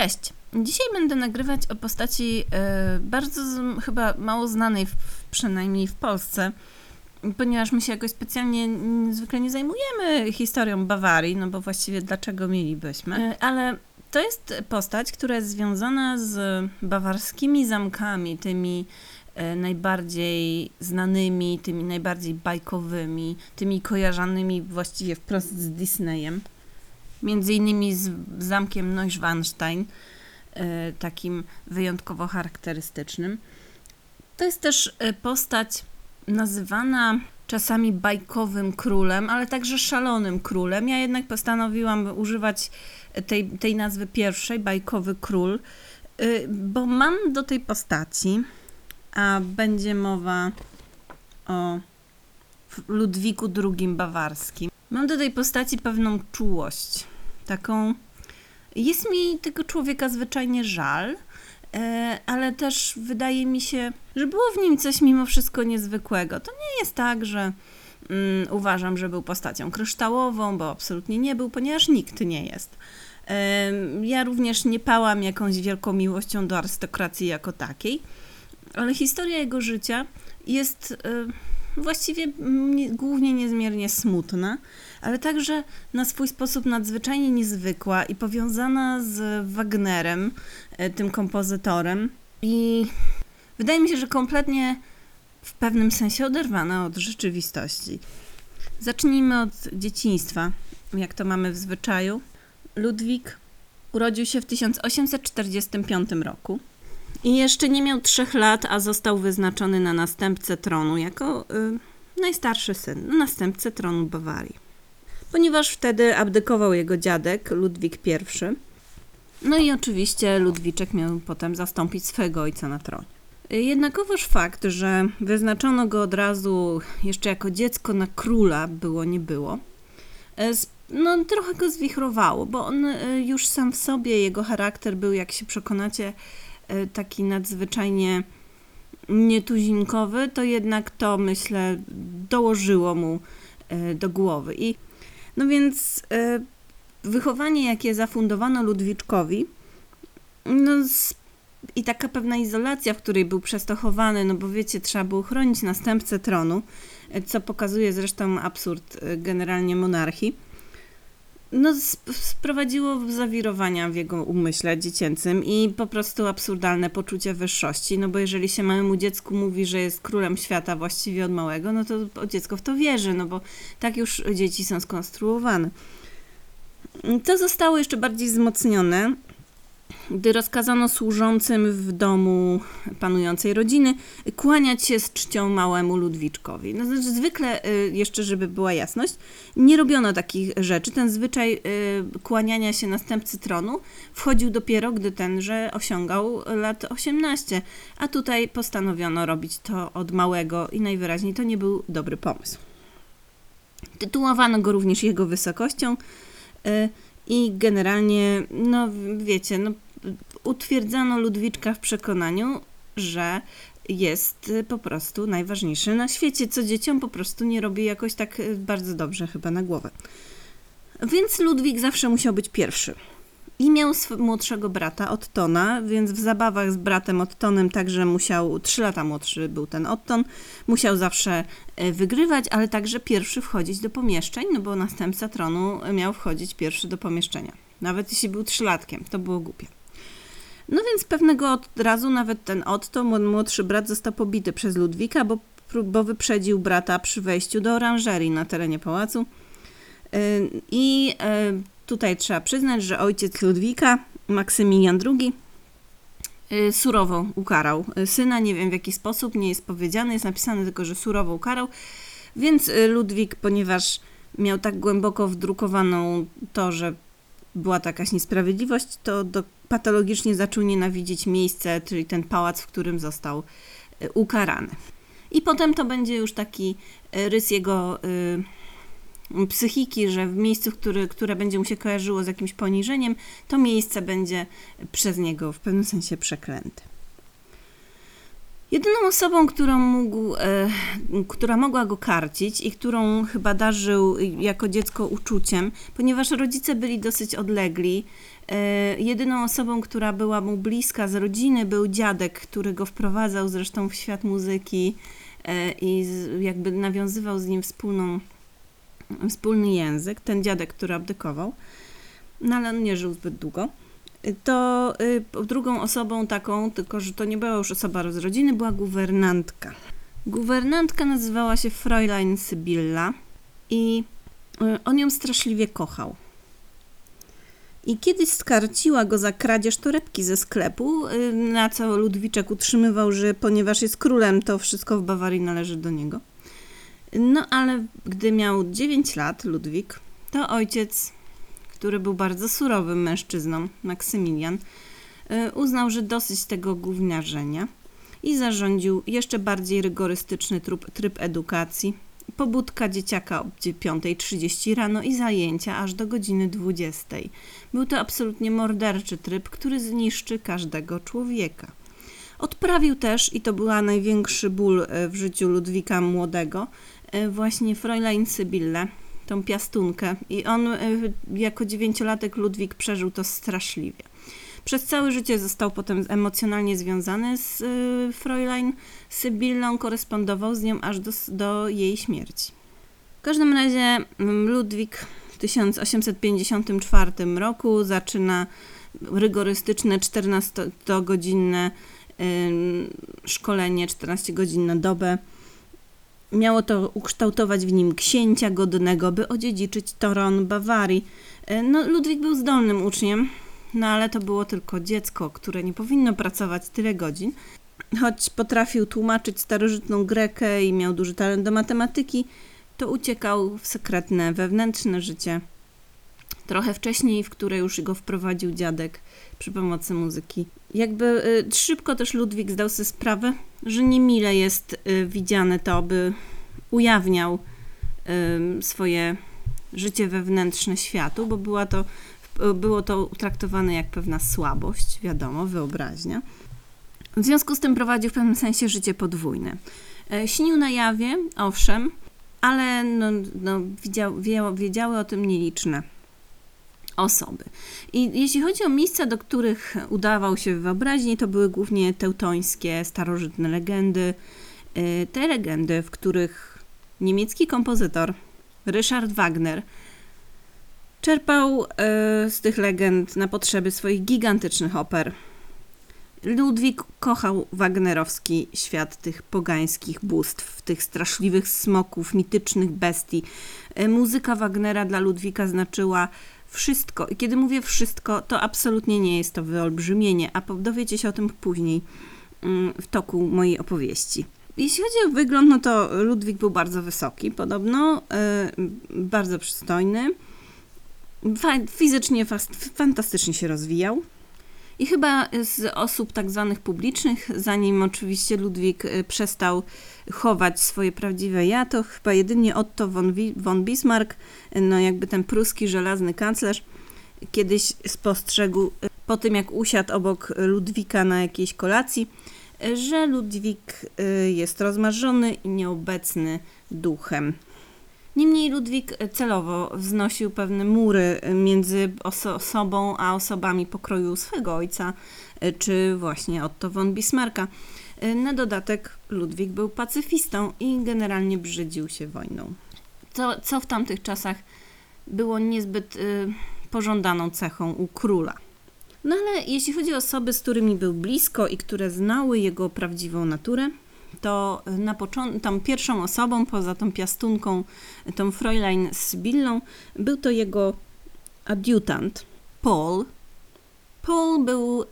Cześć. Dzisiaj będę nagrywać o postaci e, bardzo chyba mało znanej, przynajmniej w Polsce, ponieważ my się jakoś specjalnie zwykle nie zajmujemy historią Bawarii, no bo właściwie dlaczego mielibyśmy. E, ale to jest postać, która jest związana z bawarskimi zamkami, tymi e, najbardziej znanymi, tymi najbardziej bajkowymi, tymi kojarzonymi właściwie wprost z Disneyem. Między innymi z zamkiem Neuschwanstein, e, takim wyjątkowo charakterystycznym. To jest też e, postać nazywana czasami bajkowym królem, ale także szalonym królem. Ja jednak postanowiłam używać tej, tej nazwy pierwszej, bajkowy król, e, bo mam do tej postaci, a będzie mowa o Ludwiku II Bawarskim. Mam do tej postaci pewną czułość. Taką. Jest mi tego człowieka zwyczajnie żal, e, ale też wydaje mi się, że było w nim coś mimo wszystko niezwykłego. To nie jest tak, że mm, uważam, że był postacią kryształową, bo absolutnie nie był, ponieważ nikt nie jest. E, ja również nie pałam jakąś wielką miłością do arystokracji jako takiej, ale historia jego życia jest. Właściwie głównie niezmiernie smutna, ale także na swój sposób nadzwyczajnie niezwykła i powiązana z Wagnerem, e, tym kompozytorem. I wydaje mi się, że kompletnie w pewnym sensie oderwana od rzeczywistości. Zacznijmy od dzieciństwa, jak to mamy w zwyczaju. Ludwik urodził się w 1845 roku. I jeszcze nie miał trzech lat, a został wyznaczony na następcę tronu jako y, najstarszy syn, następcę tronu Bawarii. Ponieważ wtedy abdykował jego dziadek, Ludwik I. No i oczywiście Ludwiczek miał potem zastąpić swego ojca na tronie. Jednakowoż fakt, że wyznaczono go od razu jeszcze jako dziecko na króla, było nie było, no trochę go zwichrowało, bo on już sam w sobie, jego charakter był, jak się przekonacie, taki nadzwyczajnie nietuzinkowy, to jednak to myślę dołożyło mu do głowy. I no więc wychowanie, jakie zafundowano Ludwiczkowi, no i taka pewna izolacja, w której był przestochowany, no bo wiecie, trzeba było chronić następcę tronu, co pokazuje zresztą absurd generalnie monarchii no, sprowadziło zawirowania w jego umyśle dziecięcym i po prostu absurdalne poczucie wyższości. No bo jeżeli się małemu dziecku mówi, że jest królem świata właściwie od małego, no to dziecko w to wierzy, no bo tak już dzieci są skonstruowane. To zostało jeszcze bardziej wzmocnione gdy rozkazano służącym w domu panującej rodziny kłaniać się z czcią małemu Ludwiczkowi. No, znaczy, zwykle, y, jeszcze żeby była jasność, nie robiono takich rzeczy. Ten zwyczaj y, kłaniania się następcy tronu wchodził dopiero, gdy tenże osiągał lat 18, a tutaj postanowiono robić to od małego i najwyraźniej to nie był dobry pomysł. Tytułowano go również jego wysokością y, i generalnie, no wiecie, no, utwierdzano Ludwiczka w przekonaniu, że jest po prostu najważniejszy na świecie, co dzieciom po prostu nie robi jakoś tak bardzo dobrze chyba na głowę. Więc Ludwik zawsze musiał być pierwszy. I miał młodszego brata Ottona, więc w zabawach z bratem Ottonem także musiał, trzy lata młodszy był ten Otton, musiał zawsze wygrywać, ale także pierwszy wchodzić do pomieszczeń, no bo następca tronu miał wchodzić pierwszy do pomieszczenia. Nawet jeśli był trzylatkiem, to było głupie. No więc pewnego od razu nawet ten Otto, młodszy brat, został pobity przez Ludwika, bo, bo wyprzedził brata przy wejściu do oranżerii na terenie pałacu. I tutaj trzeba przyznać, że ojciec Ludwika, Maksymilian II, surowo ukarał syna. Nie wiem w jaki sposób, nie jest powiedziane, jest napisane tylko, że surowo ukarał. Więc Ludwik, ponieważ miał tak głęboko wdrukowaną to, że była to jakaś niesprawiedliwość, to do, patologicznie zaczął nienawidzieć miejsce, czyli ten pałac, w którym został ukarany. I potem to będzie już taki rys jego y, psychiki, że w miejscu, który, które będzie mu się kojarzyło z jakimś poniżeniem, to miejsce będzie przez niego w pewnym sensie przeklęte. Jedyną osobą, którą mógł, e, która mogła go karcić i którą chyba darzył jako dziecko uczuciem, ponieważ rodzice byli dosyć odlegli, e, jedyną osobą, która była mu bliska z rodziny, był dziadek, który go wprowadzał zresztą w świat muzyki e, i z, jakby nawiązywał z nim wspólną, wspólny język. Ten dziadek, który abdykował, no ale on nie żył zbyt długo to y, drugą osobą taką, tylko że to nie była już osoba z rodziny, była guwernantka. Guwernantka nazywała się Fräulein Sybilla i y, on ją straszliwie kochał. I kiedyś skarciła go za kradzież torebki ze sklepu, y, na co Ludwiczek utrzymywał, że ponieważ jest królem, to wszystko w Bawarii należy do niego. No ale gdy miał 9 lat, Ludwik, to ojciec który był bardzo surowym mężczyzną, Maksymilian, y, uznał, że dosyć tego gówniarzenia i zarządził jeszcze bardziej rygorystyczny tryb, tryb edukacji. Pobudka dzieciaka o 5.30 rano i zajęcia aż do godziny 20. Był to absolutnie morderczy tryb, który zniszczy każdego człowieka. Odprawił też, i to była największy ból y, w życiu Ludwika Młodego, właśnie Fräulein Sybille, tą piastunkę. I on y, jako dziewięciolatek Ludwik przeżył to straszliwie. Przez całe życie został potem emocjonalnie związany z y, Fräulein Sybillą, korespondował z nią aż do, do jej śmierci. W każdym razie Ludwik w 1854 roku zaczyna rygorystyczne 14-godzinne szkolenie, 14 godzin na dobę Miało to ukształtować w nim księcia godnego, by odziedziczyć Toron Bawarii. E, no, Ludwik był zdolnym uczniem, no ale to było tylko dziecko, które nie powinno pracować tyle godzin. Choć potrafił tłumaczyć starożytną Grekę i miał duży talent do matematyki, to uciekał w sekretne, wewnętrzne życie. Trochę wcześniej, w które już go wprowadził dziadek przy pomocy muzyki. Jakby y, szybko też Ludwik zdał sobie sprawę, że niemile jest y, widziane to, by ujawniał swoje życie wewnętrzne światu, bo była to, było to traktowane jak pewna słabość, wiadomo, wyobraźnia. W związku z tym prowadził w pewnym sensie życie podwójne. E, śnił na jawie, owszem, ale no, no, widział, wiedziały o tym nieliczne osoby. I jeśli chodzi o miejsca, do których udawał się w wyobraźni, to były głównie teutońskie, starożytne legendy. Y, te legendy, w których niemiecki kompozytor Richard Wagner czerpał y, z tych legend na potrzeby swoich gigantycznych oper. Ludwik kochał wagnerowski świat tych pogańskich bóstw, tych straszliwych smoków, mitycznych bestii. Y, muzyka Wagnera dla Ludwika znaczyła wszystko. I kiedy mówię wszystko, to absolutnie nie jest to wyolbrzymienie, a dowiecie się o tym później mm, w toku mojej opowieści. Jeśli chodzi o wygląd, no to Ludwik był bardzo wysoki, podobno, yy, bardzo przystojny. Fizycznie fantastycznie się rozwijał. I chyba z osób tak zwanych publicznych, zanim oczywiście Ludwik y, przestał chować swoje prawdziwe ja, to chyba jedynie Otto von, von Bismarck, no jakby ten pruski żelazny kanclerz, kiedyś spostrzegł y, po tym, jak usiadł obok Ludwika na jakiejś kolacji, że Ludwik y, jest rozmarzony i nieobecny duchem. Niemniej Ludwik celowo wznosił pewne mury między oso osobą a osobami pokroju swego ojca, czy właśnie Otto von Bismarcka. Na dodatek Ludwik był pacyfistą i generalnie brzydził się wojną. Co, co w tamtych czasach było niezbyt y, pożądaną cechą u króla. No ale jeśli chodzi o osoby, z którymi był blisko i które znały jego prawdziwą naturę, to na początku, tą pierwszą osobą, poza tą piastunką, tą Fräulein Sybillą, był to jego adiutant, Paul. Paul był y,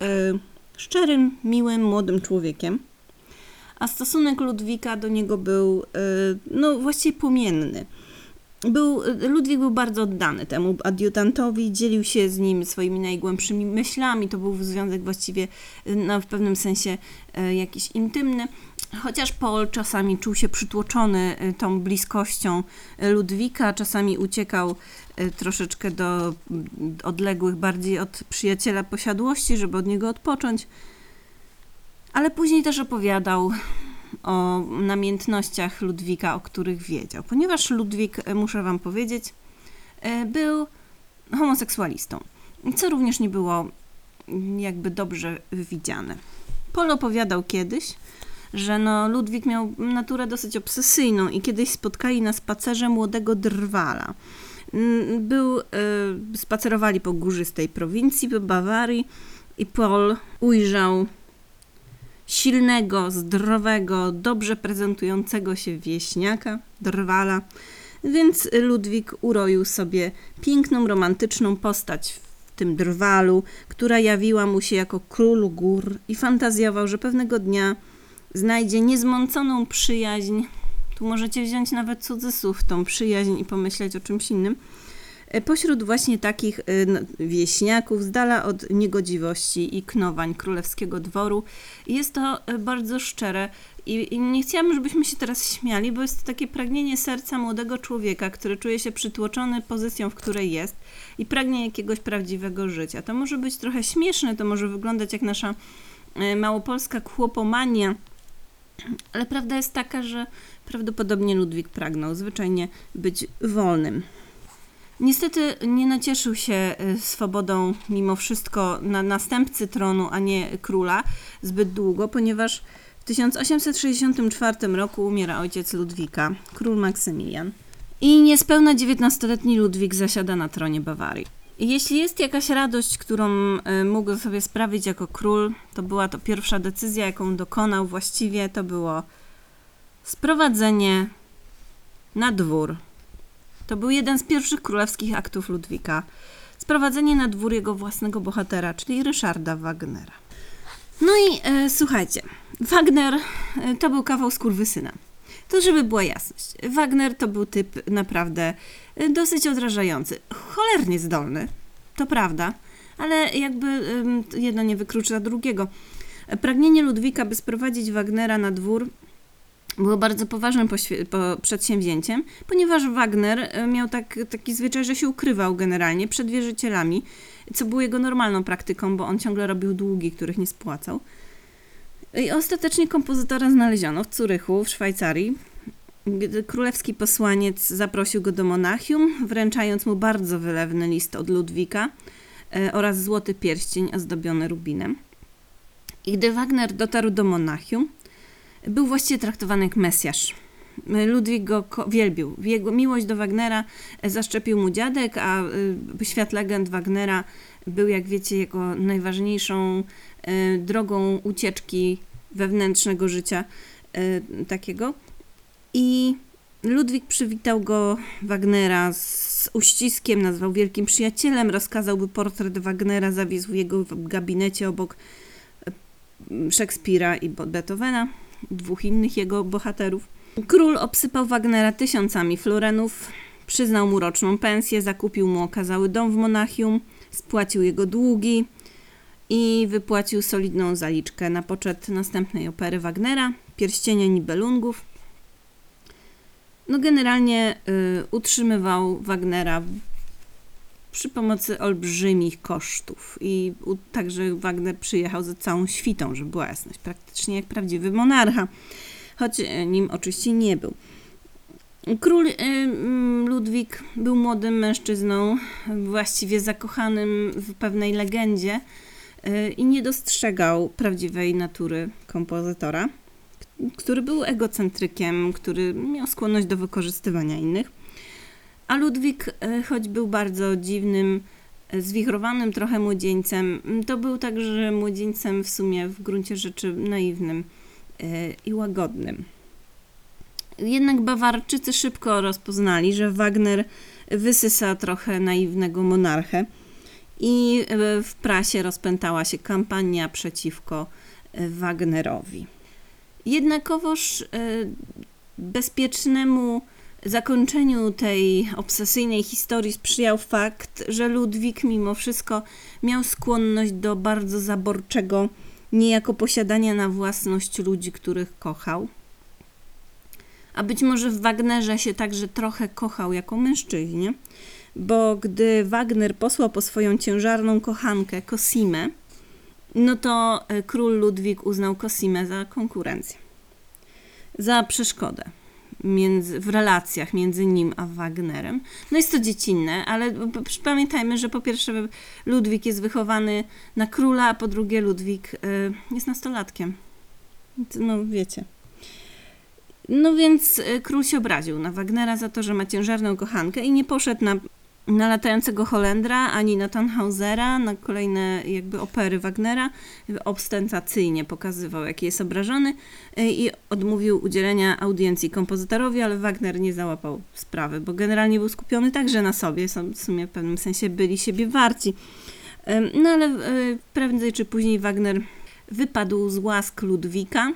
szczerym, miłym, młodym człowiekiem, a stosunek Ludwika do niego był, y, no właściwie płomienny był, Ludwik był bardzo oddany temu adiutantowi, dzielił się z nim swoimi najgłębszymi myślami. To był związek właściwie no, w pewnym sensie e, jakiś intymny. Chociaż Paul czasami czuł się przytłoczony tą bliskością Ludwika, czasami uciekał troszeczkę do odległych bardziej od przyjaciela posiadłości, żeby od niego odpocząć. ale później też opowiadał o namiętnościach Ludwika, o których wiedział. Ponieważ Ludwik, e, muszę wam powiedzieć, e, był homoseksualistą, co również nie było jakby dobrze widziane. Pol opowiadał kiedyś, że no Ludwik miał naturę dosyć obsesyjną i kiedyś spotkali na spacerze młodego drwala. Mm, był, y, spacerowali po górzystej prowincji, po Bawarii i Paul ujrzał silnego, zdrowego, dobrze prezentującego się wieśniaka, drwala, więc Ludwik uroił sobie piękną, romantyczną postać w tym drwalu, która jawiła mu się jako król gór i fantazjował, że pewnego dnia znajdzie niezmąconą przyjaźń. Tu możecie wziąć nawet cudzysłów tą przyjaźń i pomyśleć o czymś innym. E, pośród właśnie takich e, wieśniaków, z dala od niegodziwości i knowań królewskiego dworu. Jest to e, bardzo szczere i, i nie chciałabym, żebyśmy się teraz śmiali, bo jest to takie pragnienie serca młodego człowieka, który czuje się przytłoczony pozycją, w której jest i pragnie jakiegoś prawdziwego życia. To może być trochę śmieszne, to może wyglądać jak nasza małopolska kłopomania, ale prawda jest taka, że prawdopodobnie Ludwik pragnął zwyczajnie być wolnym. Niestety nie nacieszył się y, swobodą mimo wszystko na następcy tronu, a nie króla zbyt długo, ponieważ w 1864 roku umiera ojciec Ludwika, król Maksymilian. I niespełna 19-letni Ludwik zasiada na tronie Bawarii. Jeśli jest jakaś radość, którą y, mógł sobie sprawić jako król, to była to pierwsza decyzja, jaką dokonał właściwie, to było sprowadzenie na dwór. To był jeden z pierwszych królewskich aktów Ludwika. Sprowadzenie na dwór jego własnego bohatera, czyli Ryszarda Wagnera. No i e, słuchajcie, Wagner e, to był kawał skórwysyna. To żeby była jasność. Wagner to był typ naprawdę y, dosyć odrażający. Cholernie zdolny, to prawda, ale jakby jedno nie wyklucza drugiego. Pragnienie Ludwika, by sprowadzić Wagnera na dwór, było bardzo poważnym przedsięwzięciem, ponieważ Wagner y, miał tak, taki zwyczaj, że się ukrywał generalnie przed wierzycielami, co było jego normalną praktyką, bo on ciągle robił długi, których nie spłacał. I ostatecznie kompozytora znaleziono w Curychu, w Szwajcarii. Królewski posłaniec zaprosił go do Monachium, wręczając mu bardzo wylewny list od Ludwika e, oraz złoty pierścień ozdobiony rubinem. I gdy Wagner dotarł do Monachium, był właściwie traktowany jak Mesjasz. Ludwik go wielbił. Jego miłość do Wagnera e, zaszczepił mu dziadek, a e, świat legend Wagnera był, jak wiecie, jego najważniejszą drogą ucieczki wewnętrznego życia takiego. I Ludwik przywitał go Wagnera z uściskiem, nazwał wielkim przyjacielem, rozkazał, by portret Wagnera zawisł w jego gabinecie obok Szekspira i Beethovena, dwóch innych jego bohaterów. Król obsypał Wagnera tysiącami florenów, przyznał mu roczną pensję, zakupił mu okazały dom w Monachium, spłacił jego długi, i wypłacił solidną zaliczkę na poczet następnej opery Wagnera, Pierścienia Nibelungów. No generalnie y, utrzymywał Wagnera przy pomocy olbrzymich kosztów i także Wagner przyjechał ze całą świtą, żeby była jasność, praktycznie jak prawdziwy monarcha, choć y, nim oczywiście nie był. Król y, Ludwik był młodym mężczyzną, właściwie zakochanym w pewnej legendzie, Y, i nie dostrzegał prawdziwej natury kompozytora, który był egocentrykiem, który miał skłonność do wykorzystywania innych. A Ludwik, y, choć był bardzo dziwnym, y, zwichrowanym trochę młodzieńcem, to był także młodzieńcem w sumie w gruncie rzeczy naiwnym i łagodnym. Jednak Bawarczycy szybko rozpoznali, że Wagner wysysa trochę naiwnego monarchę i e, w prasie rozpętała się kampania przeciwko e, Wagnerowi. Jednakowoż e, bezpiecznemu zakończeniu tej obsesyjnej historii sprzyjał fakt, że Ludwik mimo wszystko miał skłonność do bardzo zaborczego, niejako posiadania na własność ludzi, których kochał. A być może w Wagnerze się także trochę kochał jako mężczyźnie bo gdy Wagner posłał po swoją ciężarną kochankę Cosimę, no to e, król Ludwik uznał Cosimę za konkurencję, za przeszkodę między, w relacjach między nim a Wagnerem. No jest to dziecinne, ale pamiętajmy, że po pierwsze Ludwik jest wychowany na króla, a po drugie Ludwik y, jest nastolatkiem. No wiecie. No więc y, król się obraził na Wagnera za to, że ma ciężarną kochankę i nie poszedł na na latającego Holendra, ani na Tannhausera, na kolejne jakby opery Wagnera. Ostentacyjnie pokazywał, jaki jest obrażony y, i odmówił udzielenia audiencji kompozytorowi, ale Wagner nie załapał sprawy, bo generalnie był skupiony także na sobie, w sumie w pewnym sensie byli siebie warci. No ale y, prędzej czy później Wagner wypadł z łask Ludwika,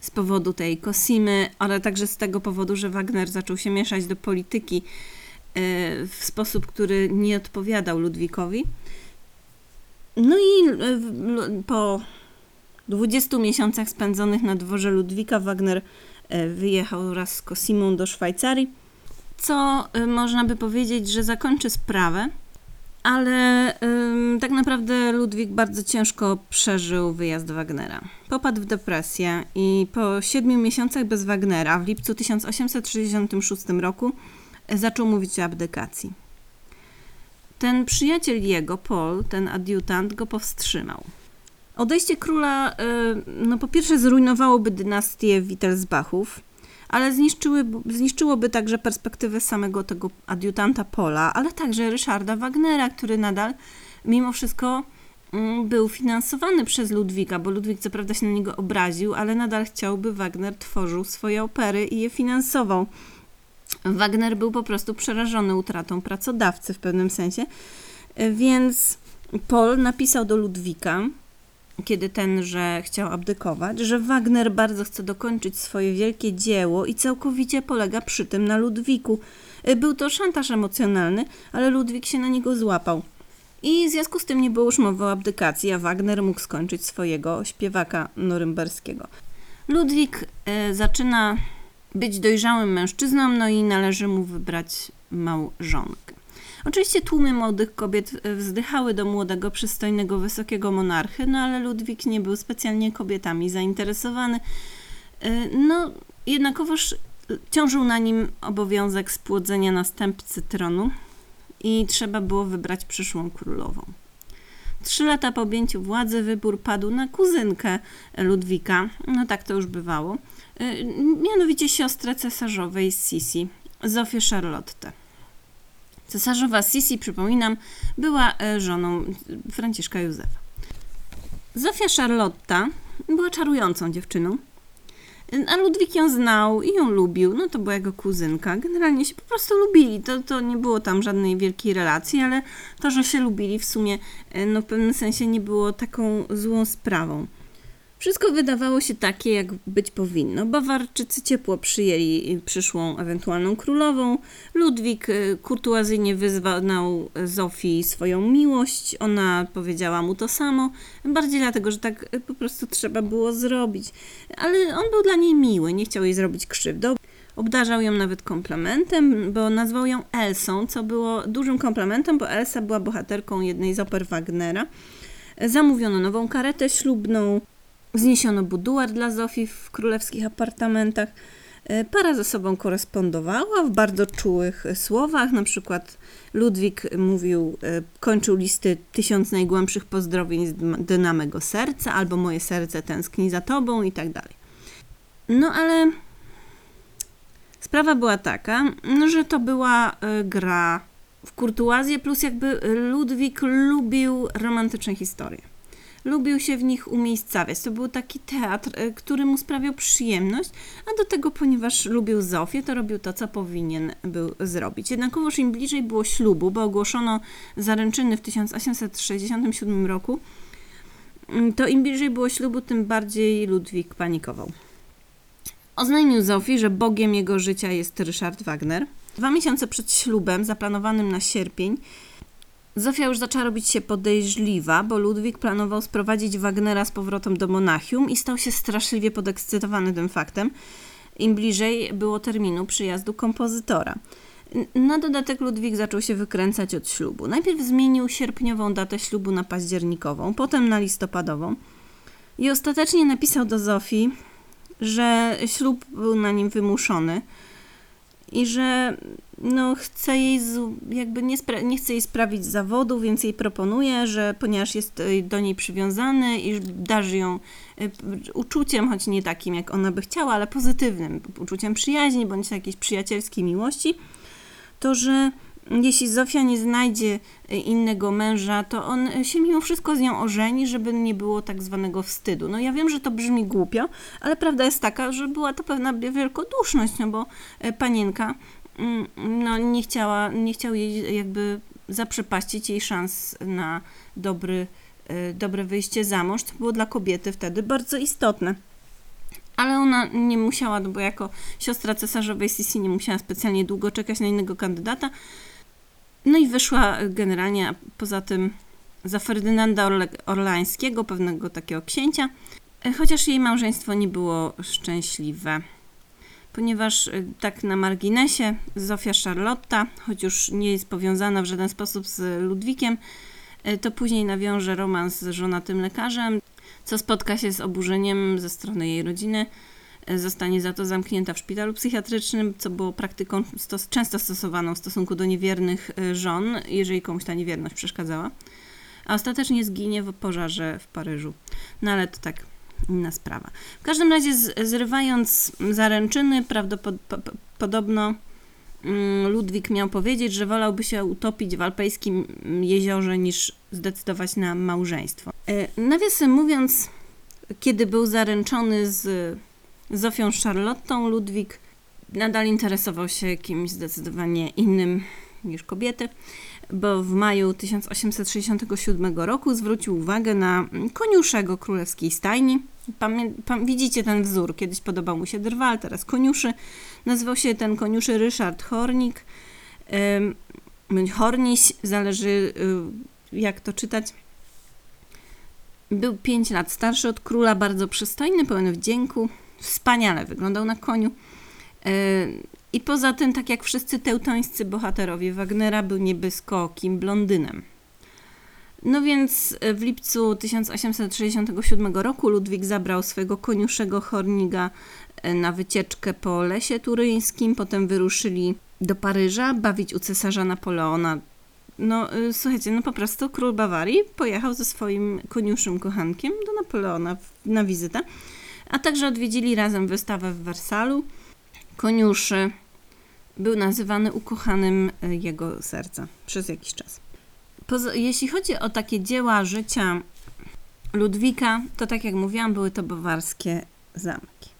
z powodu tej Cosimy, ale także z tego powodu, że Wagner zaczął się mieszać do polityki w sposób, który nie odpowiadał Ludwikowi. No i e, po 20 miesiącach spędzonych na dworze Ludwika Wagner e, wyjechał wraz z Cosimą do Szwajcarii, co można by powiedzieć, że zakończy sprawę, ale tak naprawdę Ludwik bardzo ciężko przeżył wyjazd Wagnera. Popadł w depresję i po siedmiu miesiącach bez Wagnera w lipcu 1866 roku zaczął mówić o abdykacji. Ten przyjaciel jego, Paul, ten adiutant, go powstrzymał. Odejście króla, y, no po pierwsze, zrujnowałoby dynastię Wittelsbachów, ale zniszczyłoby także perspektywę samego tego adiutanta Pola, ale także Ryszarda Wagnera, który nadal mimo wszystko mm, był finansowany przez Ludwika, bo Ludwik co prawda się na niego obraził, ale nadal chciałby Wagner tworzył swoje opery i je finansował. Wagner był po prostu przerażony utratą pracodawcy w pewnym sensie, więc Paul napisał do Ludwika, kiedy tenże chciał abdykować, że Wagner bardzo chce dokończyć swoje wielkie dzieło i całkowicie polega przy tym na Ludwiku. Był to szantaż emocjonalny, ale Ludwik się na niego złapał. I w związku z tym nie było już mowy o abdykacji, a Wagner mógł skończyć swojego śpiewaka norymberskiego. Ludwik y, zaczyna być dojrzałym mężczyzną, no i należy mu wybrać małżonkę. Oczywiście tłumy młodych kobiet e, wzdychały do młodego, przystojnego, wysokiego monarchy, no ale Ludwik nie był specjalnie kobietami zainteresowany. E, no, jednakowoż ciążył na nim obowiązek spłodzenia następcy tronu i trzeba było wybrać przyszłą królową. Trzy lata po objęciu władzy wybór padł na kuzynkę Ludwika, no tak to już bywało, Y, mianowicie siostrę cesarzowej Sisi, Zofię Charlotte. Cesarzowa Sisi, przypominam, była e, żoną Franciszka Józefa. Zofia Charlotta była czarującą dziewczyną, a Ludwik ją znał i ją lubił. No to była jego kuzynka. Generalnie się po prostu lubili. To, to nie było tam żadnej wielkiej relacji, ale to, że się lubili w sumie e, no w pewnym sensie nie było taką złą sprawą. Wszystko wydawało się takie, jak być powinno. Bawarczycy ciepło przyjęli przyszłą ewentualną królową. Ludwik y, kurtuazyjnie wyzwał Zofii swoją miłość. Ona powiedziała mu to samo. Bardziej dlatego, że tak y, po prostu trzeba było zrobić. Ale on był dla niej miły, nie chciał jej zrobić krzywdy. Obdarzał ją nawet komplementem, bo nazwał ją Elsą, co było dużym komplementem, bo Elsa była bohaterką jednej z oper Wagnera. Zamówiono nową karetę ślubną, Wzniesiono buduar dla Zofii w królewskich apartamentach. E, para ze sobą korespondowała w bardzo czułych słowach. Na przykład Ludwik mówił, e, kończył listy tysiąc najgłębszych pozdrowień z dynamego serca, albo moje serce tęskni za tobą i tak dalej. No ale sprawa była taka, że to była e, gra w kurtuazję, plus jakby Ludwik lubił romantyczne historie lubił się w nich umiejscawiać. To był taki teatr, e, który mu sprawiał przyjemność, a do tego, ponieważ lubił Zofię, to robił to, co powinien był zrobić. Jednakowoż im bliżej było ślubu, bo ogłoszono zaręczyny w 1867 roku, mm, to im bliżej było ślubu, tym bardziej Ludwik panikował. Oznajmił Zofii, że Bogiem jego życia jest Ryszard Wagner. Dwa miesiące przed ślubem, zaplanowanym na sierpień, Zofia już zaczęła robić się podejrzliwa, bo Ludwik planował sprowadzić Wagnera z powrotem do Monachium i stał się straszliwie podekscytowany tym faktem. Im bliżej było terminu przyjazdu kompozytora. Na dodatek Ludwik zaczął się wykręcać od ślubu. Najpierw zmienił sierpniową datę ślubu na październikową, potem na listopadową i ostatecznie napisał do Zofii, że ślub był na nim wymuszony i że no, chce jej jakby nie, nie chce jej sprawić zawodu, więc jej proponuje, że ponieważ jest y, do niej przywiązany i darzy ją y, uczuciem, choć nie takim jak ona by chciała, ale pozytywnym, uczuciem przyjaźni bądź jakiejś przyjacielskiej miłości, to że jeśli Zofia nie znajdzie y, innego męża, to on się mimo wszystko z nią ożeni, żeby nie było tak zwanego wstydu. No ja wiem, że to brzmi głupio, ale prawda jest taka, że była to pewna wielkoduszność, no bo panienka Mm, no, nie, chciała, nie chciał jej jakby zaprzepaścić jej szans na dobry, dobre wyjście za mąż. To było dla kobiety wtedy bardzo istotne. Ale ona nie musiała, no bo jako siostra cesarzowej Sisi nie musiała specjalnie długo czekać na innego kandydata. No i wyszła generalnie, poza tym za Ferdynanda Orle Orlańskiego, pewnego takiego księcia, e, chociaż jej małżeństwo nie było szczęśliwe ponieważ y, tak na marginesie Zofia Charlotta, choć już nie jest powiązana w żaden sposób z Ludwikiem, y, to później nawiąże romans z żonatym lekarzem, co spotka się z oburzeniem ze strony jej rodziny. Y, zostanie za to zamknięta w szpitalu psychiatrycznym, co było praktyką stos często stosowaną w stosunku do niewiernych żon, jeżeli komuś ta niewierność przeszkadzała. A ostatecznie zginie w pożarze w Paryżu. No ale to tak inna sprawa. W każdym razie zrywając zaręczyny, prawdopodobno mm, Ludwik miał powiedzieć, że wolałby się utopić w alpejskim jeziorze niż zdecydować na małżeństwo. E, nawiasem mówiąc, kiedy był zaręczony z Zofią Charlottą, Ludwik nadal interesował się kimś zdecydowanie innym niż kobiety bo w maju 1867 roku zwrócił uwagę na koniuszego królewskiej stajni. Pamię pam widzicie ten wzór, kiedyś podobał mu się drwal, teraz koniuszy. Nazywał się ten koniuszy Ryszard Hornik, bądź Horniś, zależy y, jak to czytać. Był 5 lat starszy od króla, bardzo przystojny, pełen wdzięku, wspaniale wyglądał na koniu. I poza tym, tak jak wszyscy teutońscy bohaterowie Wagnera, był niebieskokim blondynem. No więc e, w lipcu 1867 roku Ludwik zabrał swojego koniuszego Horniga e, na wycieczkę po lesie turyńskim, potem wyruszyli do Paryża bawić u cesarza Napoleona. No e, słuchajcie, no po prostu król Bawarii pojechał ze swoim koniuszym kochankiem do Napoleona na wizytę, a także odwiedzili razem wystawę w Wersalu. Koniuszy był nazywany ukochanym e, jego serca przez jakiś czas. Poza, jeśli chodzi o takie dzieła życia Ludwika, to tak jak mówiłam, były to bawarskie zamki.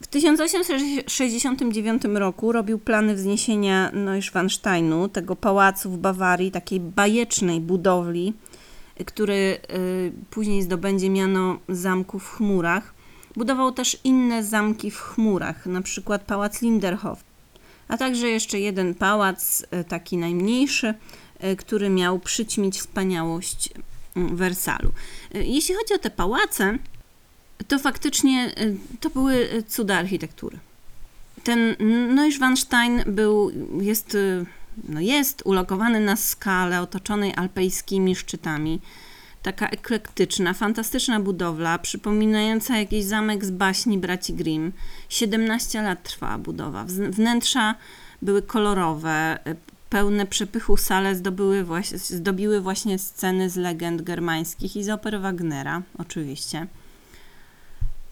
W 1869 roku robił plany wzniesienia Neuschwansteinu, tego pałacu w Bawarii, takiej bajecznej budowli, który y, później zdobędzie miano zamku w chmurach. Budował też inne zamki w chmurach, na przykład pałac Linderhof, a także jeszcze jeden pałac, e, taki najmniejszy, e, który miał przyćmić wspaniałość mm, Wersalu. Jeśli chodzi o te pałace, to faktycznie to były cuda architektury. Ten Neuschwanstein był, jest, no jest ulokowany na skale otoczonej alpejskimi szczytami taka eklektyczna, fantastyczna budowla, przypominająca jakiś zamek z baśni braci Grimm. 17 lat trwała budowa. Wnętrza były kolorowe, pełne przepychu sale zdobyły właśnie, zdobiły właśnie sceny z legend germańskich i z opery Wagnera, oczywiście.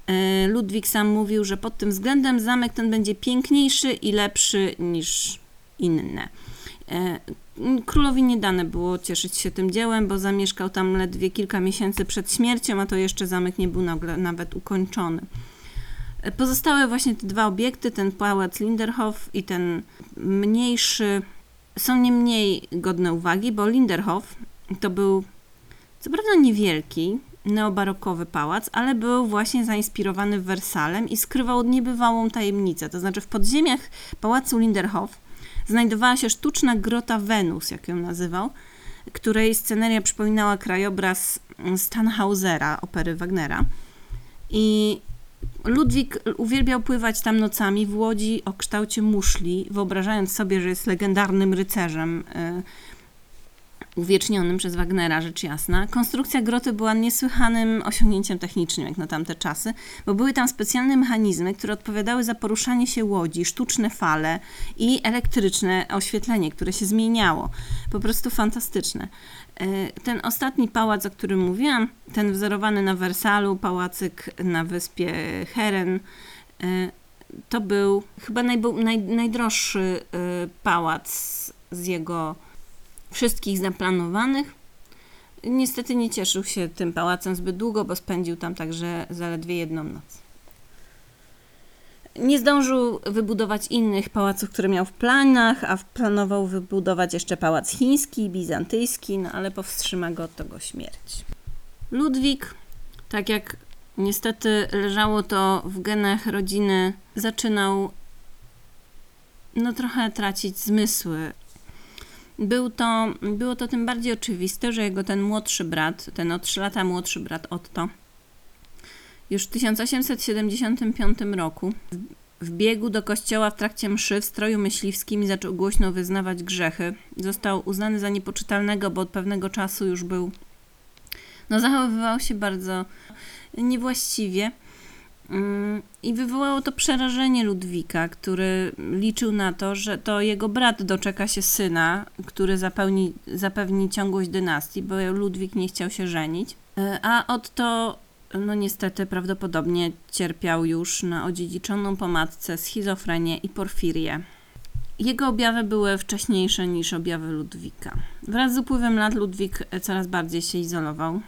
E, Ludwik sam mówił, że pod tym względem zamek ten będzie piękniejszy i lepszy niż inne. E, królowi nie dane było cieszyć się tym dziełem, bo zamieszkał tam ledwie kilka miesięcy przed śmiercią, a to jeszcze zamek nie był nawet ukończony. E, pozostałe właśnie te dwa obiekty, ten pałac Linderhof i ten mniejszy, są nie mniej godne uwagi, bo Linderhof to był co prawda niewielki, neobarokowy pałac, ale był właśnie zainspirowany Wersalem i skrywał niebywałą tajemnicę. To znaczy w podziemiach pałacu Linderhof znajdowała się sztuczna grota Wenus, jak ją nazywał, której sceneria przypominała krajobraz Stanhausera, opery Wagnera. I Ludwik uwielbiał pływać tam nocami w łodzi o kształcie muszli, wyobrażając sobie, że jest legendarnym rycerzem y, uwiecznionym przez Wagnera, rzecz jasna. Konstrukcja groty była niesłychanym osiągnięciem technicznym, jak na tamte czasy, bo były tam specjalne mechanizmy, które odpowiadały za poruszanie się łodzi, sztuczne fale i elektryczne oświetlenie, które się zmieniało. Po prostu fantastyczne. E, ten ostatni pałac, o którym mówiłam, ten wzorowany na Wersalu, pałacyk na wyspie Heren, e, to był chyba naj, naj, najdroższy e, pałac z jego wszystkich zaplanowanych. Niestety nie cieszył się tym pałacem zbyt długo, bo spędził tam także zaledwie jedną noc. Nie zdążył wybudować innych pałaców, które miał w planach, a planował wybudować jeszcze pałac chiński, bizantyjski, no ale powstrzyma go od tego śmierć. Ludwik, tak jak niestety leżało to w genach rodziny, zaczynał no trochę tracić zmysły. Był to, było to tym bardziej oczywiste, że jego ten młodszy brat, ten o 3 lata młodszy brat Otto, już w 1875 roku wbiegł do kościoła w trakcie mszy w stroju myśliwskim zaczął głośno wyznawać grzechy. Został uznany za niepoczytalnego, bo od pewnego czasu już był. No, zachowywał się bardzo niewłaściwie. Mm, I wywołało to przerażenie Ludwika, który liczył na to, że to jego brat doczeka się syna, który zapełni, zapewni ciągłość dynastii, bo Ludwik nie chciał się żenić. E, a Otto no niestety prawdopodobnie cierpiał już na odziedziczoną po matce schizofrenię i porfirię. Jego objawy były wcześniejsze niż objawy Ludwika. Wraz z upływem lat Ludwik coraz bardziej się izolował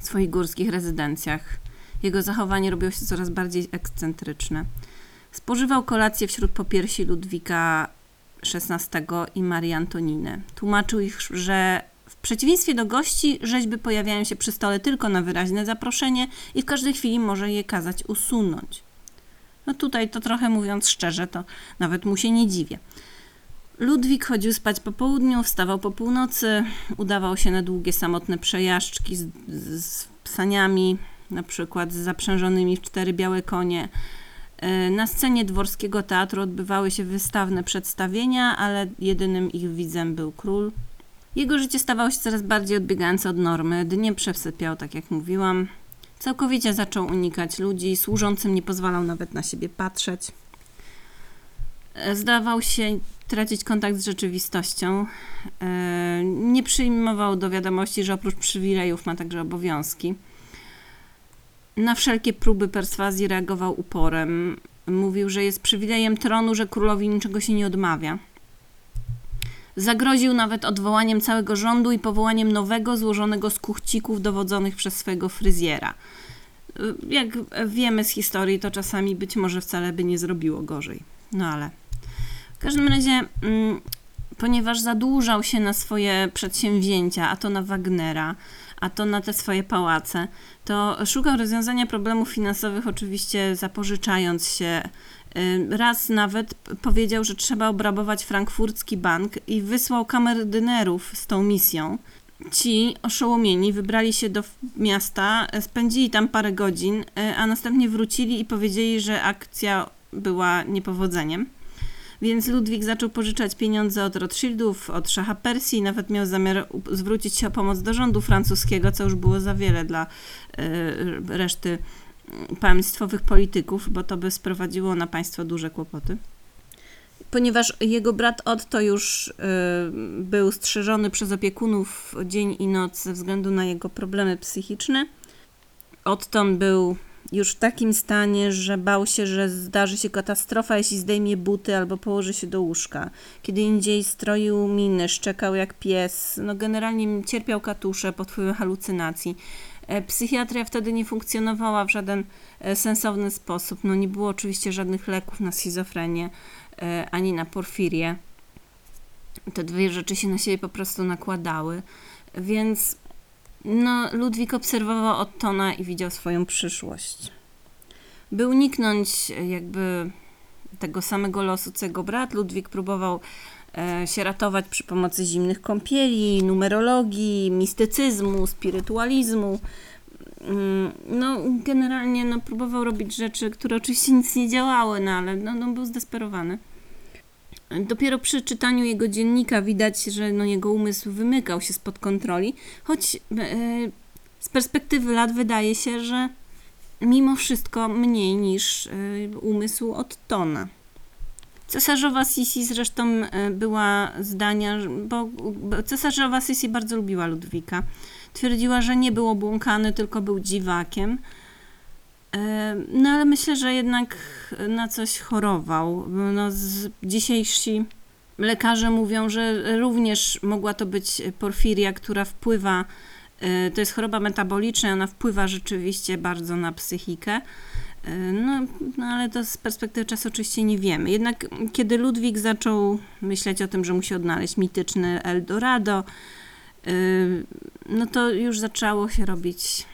w swoich górskich rezydencjach. Jego zachowanie robiło się coraz bardziej ekscentryczne. Spożywał kolację wśród popiersi Ludwika XVI i Marii Antoniny. Tłumaczył ich, że w przeciwieństwie do gości, rzeźby pojawiają się przy stole tylko na wyraźne zaproszenie i w każdej chwili może je kazać usunąć. No tutaj to trochę mówiąc szczerze, to nawet mu się nie dziwię. Ludwik chodził spać po południu, wstawał po północy, udawał się na długie, samotne przejażdżki z, z psaniami, na przykład z zaprzężonymi w cztery białe konie. E, na scenie dworskiego teatru odbywały się wystawne przedstawienia, ale jedynym ich widzem był król. Jego życie stawało się coraz bardziej odbiegające od normy. Dnie przesypiał, tak jak mówiłam. Całkowicie zaczął unikać ludzi, służącym nie pozwalał nawet na siebie patrzeć. E, zdawał się tracić kontakt z rzeczywistością. E, nie przyjmował do wiadomości, że oprócz przywilejów ma także obowiązki. Na wszelkie próby perswazji reagował uporem. Mówił, że jest przywilejem tronu, że królowi niczego się nie odmawia. Zagroził nawet odwołaniem całego rządu i powołaniem nowego, złożonego z kuchcików dowodzonych przez swojego fryzjera. Jak wiemy z historii, to czasami być może wcale by nie zrobiło gorzej. No ale. W każdym razie, mm, ponieważ zadłużał się na swoje przedsięwzięcia, a to na Wagnera, a to na te swoje pałace, to szukał rozwiązania problemów finansowych, oczywiście zapożyczając się Raz nawet powiedział, że trzeba obrabować frankfurcki bank i wysłał kamerdynerów z tą misją. Ci oszołomieni wybrali się do miasta, spędzili tam parę godzin, y, a następnie wrócili i powiedzieli, że akcja była niepowodzeniem. Więc Ludwik zaczął pożyczać pieniądze od Rothschildów, od szacha Persji, nawet miał zamiar zwrócić się o pomoc do rządu francuskiego, co już było za wiele dla y, reszty państwowych polityków, bo to by sprowadziło na państwo duże kłopoty. Ponieważ jego brat Otto już y, był strzeżony przez opiekunów dzień i noc ze względu na jego problemy psychiczne, Otton był już w takim stanie, że bał się, że zdarzy się katastrofa, jeśli zdejmie buty albo położy się do łóżka. Kiedy indziej stroił miny, szczekał jak pies, no generalnie cierpiał katusze pod wpływem halucynacji. E, psychiatria wtedy nie funkcjonowała w żaden e, sensowny sposób. No nie było oczywiście żadnych leków na schizofrenię e, ani na porfirię. Te dwie rzeczy się na siebie po prostu nakładały. Więc no, Ludwik obserwował Ottona i widział swoją przyszłość. By uniknąć jakby tego samego losu, co jego brat, Ludwik próbował E, się ratować przy pomocy zimnych kąpieli, numerologii, mistycyzmu, spirytualizmu. mm, no generalnie no, próbował robić rzeczy, które oczywiście nic nie działały, no ale no, no, był zdesperowany. Dopiero przy czytaniu jego dziennika widać, że no, jego umysł wymykał się spod kontroli, choć e, z perspektywy lat wydaje się, że mimo wszystko mniej niż e, umysł od Tona. Cesarzowa Sisi zresztą e, była zdania, bo cesarzowa Sisi bardzo lubiła Ludwika. Twierdziła, że nie był obłąkany, tylko był dziwakiem. E, no ale myślę, że jednak na coś chorował. No, dzisiejsi lekarze mówią, że również mogła to być porfiria, która wpływa, e, to jest choroba metaboliczna, ona wpływa rzeczywiście bardzo na psychikę. E, no, no, ale to z perspektywy czasu oczywiście nie wiemy. Jednak kiedy Ludwik zaczął myśleć o tym, że musi odnaleźć mityczny Eldorado, no to już zaczęło się robić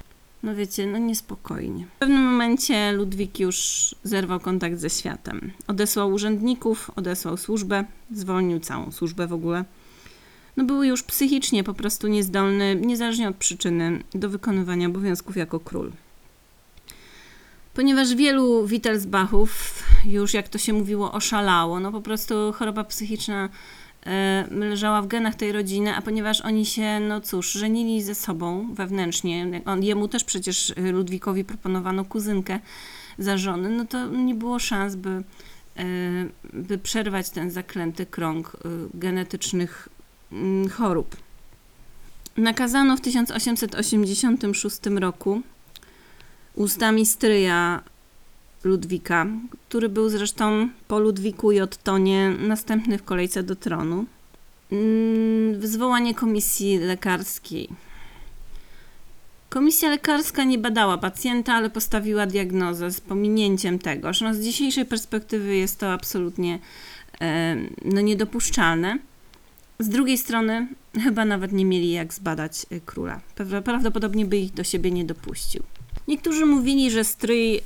no wiecie, no niespokojnie. W pewnym momencie Ludwik już zerwał kontakt ze światem. Odesłał urzędników, odesłał służbę, zwolnił całą służbę w ogóle. No był już psychicznie po prostu niezdolny, niezależnie od przyczyny, do wykonywania obowiązków jako król. Ponieważ wielu Wittelsbachów już, jak to się mówiło, oszalało, no po prostu choroba psychiczna leżała w genach tej rodziny, a ponieważ oni się, no cóż, żenili ze sobą wewnętrznie, on, jemu też przecież e, Ludwikowi proponowano kuzynkę za żony, no to nie było szans, by, e, by przerwać ten zaklęty krąg genetycznych mm, chorób. Nakazano w 1886 roku ustami stryja Ludwika, który był zresztą po Ludwiku i Ottonie następny w kolejce do tronu. Mm, zwołanie komisji lekarskiej. Komisja lekarska nie badała pacjenta, ale postawiła diagnozę z pominięciem tego, że no z dzisiejszej perspektywy jest to absolutnie e, no, niedopuszczalne. Z drugiej strony, chyba nawet nie mieli jak zbadać e, króla. Prawdopodobnie by ich do siebie nie dopuścił. Niektórzy mówili, że stryj.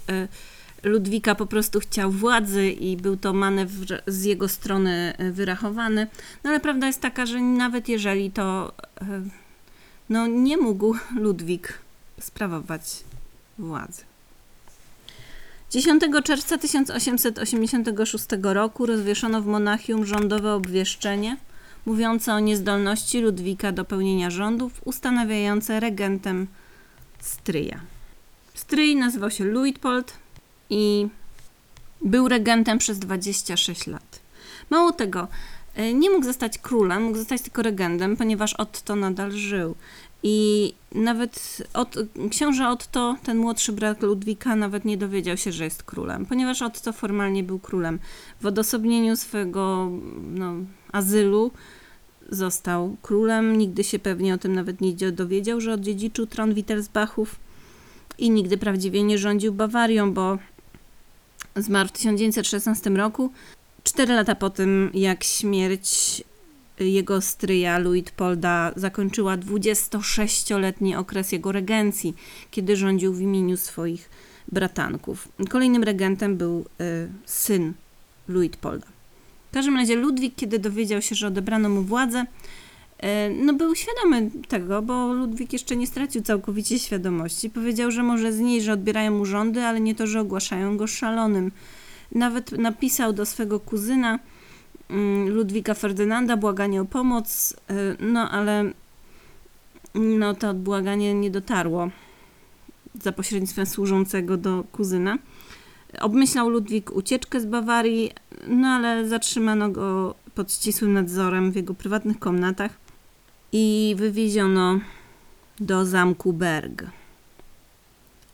Ludwika po prostu chciał władzy i był to manewr z jego strony e, wyrachowany. No ale prawda jest taka, że nawet jeżeli to e, no, nie mógł Ludwik sprawować władzy. 10 czerwca 1886 roku rozwieszono w Monachium rządowe obwieszczenie mówiące o niezdolności Ludwika do pełnienia rządów, ustanawiające regentem stryja. Stryj nazywał się Luitpold, i był regentem przez 26 lat. Mało tego, e, nie mógł zostać królem, mógł zostać tylko regentem, ponieważ Otto nadal żył. I nawet od, książę Otto, ten młodszy brat Ludwika, nawet nie dowiedział się, że jest królem, ponieważ Otto formalnie był królem. W odosobnieniu swego no, azylu został królem. Nigdy się pewnie o tym nawet nie dowiedział, że odziedziczył tron Wittelsbachów i nigdy prawdziwie nie rządził Bawarią, bo Zmarł w 1916 roku, cztery lata po tym, jak śmierć jego stryja Luitpolda zakończyła 26-letni okres jego regencji, kiedy rządził w imieniu swoich bratanków. Kolejnym regentem był y, syn Luitpolda. W każdym razie Ludwik, kiedy dowiedział się, że odebrano mu władzę, no był świadomy tego, bo Ludwik jeszcze nie stracił całkowicie świadomości. Powiedział, że może znieść, że odbierają mu rządy, ale nie to, że ogłaszają go szalonym. Nawet napisał do swego kuzyna mm, Ludwika Ferdynanda błaganie o pomoc, e, no ale no to błaganie nie dotarło za pośrednictwem służącego do kuzyna. Obmyślał Ludwik ucieczkę z Bawarii, no ale zatrzymano go pod ścisłym nadzorem w jego prywatnych komnatach i wywieziono do zamku Berg.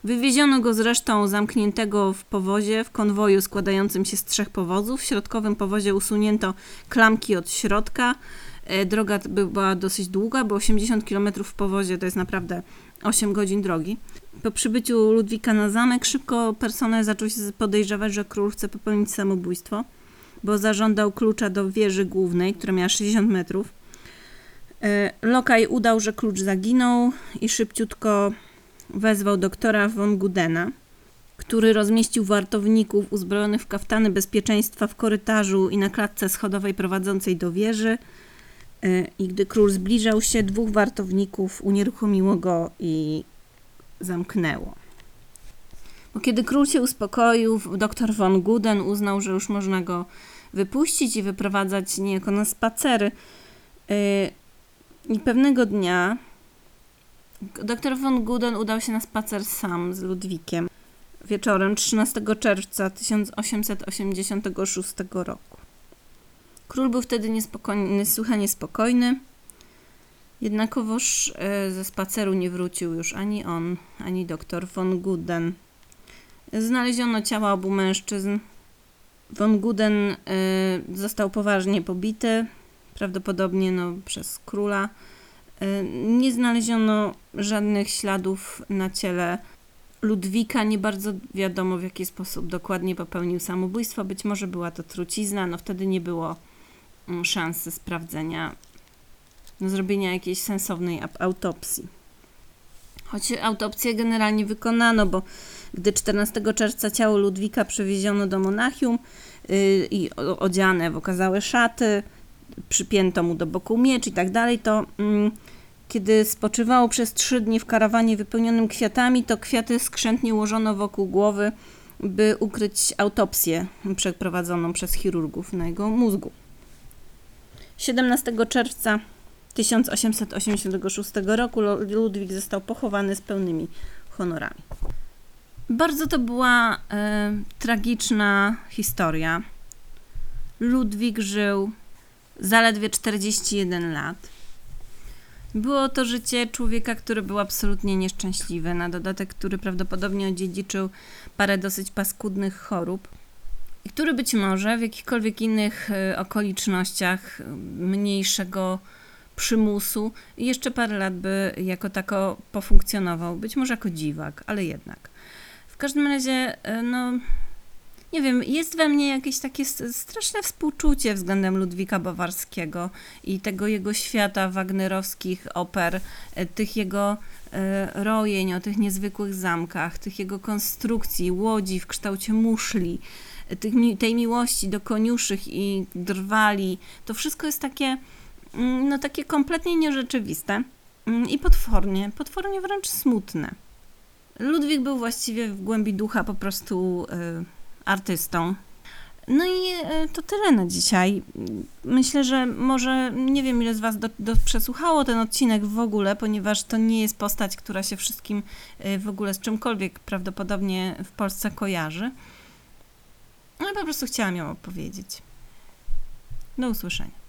Wywieziono go zresztą zamkniętego w powozie, w konwoju składającym się z trzech powozów. W środkowym powozie usunięto klamki od środka. E, droga była dosyć długa, bo 80 km w powozie to jest naprawdę 8 godzin drogi. Po przybyciu Ludwika na zamek szybko personel zaczął się podejrzewać, że król chce popełnić samobójstwo, bo zażądał klucza do wieży głównej, która miała 60 metrów. E, lokaj udał, że klucz zaginął i szybciutko wezwał doktora von Gudena, który rozmieścił wartowników uzbrojonych w kaftany bezpieczeństwa w korytarzu i na klatce schodowej prowadzącej do wieży. E, I gdy król zbliżał się, dwóch wartowników unieruchomiło go i zamknęło. Bo kiedy król się uspokoił, dr von Guden uznał, że już można go wypuścić i wyprowadzać niejako na spacery. I pewnego dnia dr von Guden udał się na spacer sam z Ludwikiem wieczorem 13 czerwca 1886 roku. Król był wtedy niespokojny, niesłychanie spokojny. Jednakowoż e, ze spaceru nie wrócił już ani on, ani doktor von Guden. Znaleziono ciała obu mężczyzn. Von Guden y, został poważnie pobity, prawdopodobnie no, przez króla. Y, nie znaleziono żadnych śladów na ciele Ludwika. Nie bardzo wiadomo, w jaki sposób dokładnie popełnił samobójstwo. Być może była to trucizna, no wtedy nie było mm, szansy sprawdzenia, no, zrobienia jakiejś sensownej autopsji. Choć autopsję generalnie wykonano, bo gdy 14 czerwca ciało Ludwika przewieziono do Monachium yy, i odziane w okazałe szaty, przypięto mu do boku miecz i tak dalej, to yy, kiedy spoczywało przez trzy dni w karawanie wypełnionym kwiatami, to kwiaty skrzętnie ułożono wokół głowy, by ukryć autopsję przeprowadzoną przez chirurgów na jego mózgu. 17 czerwca 1886 roku Ludwik został pochowany z pełnymi honorami. Bardzo to była e, tragiczna historia. Ludwik żył zaledwie 41 lat. Było to życie człowieka, który był absolutnie nieszczęśliwy, na dodatek, który prawdopodobnie odziedziczył parę dosyć paskudnych chorób i który być może w jakichkolwiek innych e, okolicznościach mniejszego przymusu jeszcze parę lat by jako tako pofunkcjonował, być może jako dziwak, ale jednak. W każdym razie, e, no, nie wiem, jest we mnie jakieś takie straszne współczucie względem Ludwika Bawarskiego i tego jego świata wagnerowskich oper, e, tych jego e, rojeń o tych niezwykłych zamkach, tych jego konstrukcji, łodzi w kształcie muszli, tych, tej miłości do koniuszych i drwali. To wszystko jest takie Mm, no takie kompletnie nierzeczywiste mm, i potwornie, potwornie wręcz smutne. Ludwik był właściwie w głębi ducha po prostu y, artystą. No i y, to tyle na dzisiaj. Myślę, że może nie wiem, ile z Was do, do, przesłuchało ten odcinek w ogóle, ponieważ to nie jest postać, która się wszystkim y, w ogóle z czymkolwiek prawdopodobnie w Polsce kojarzy. Ale po prostu chciałam ją opowiedzieć. Do usłyszenia.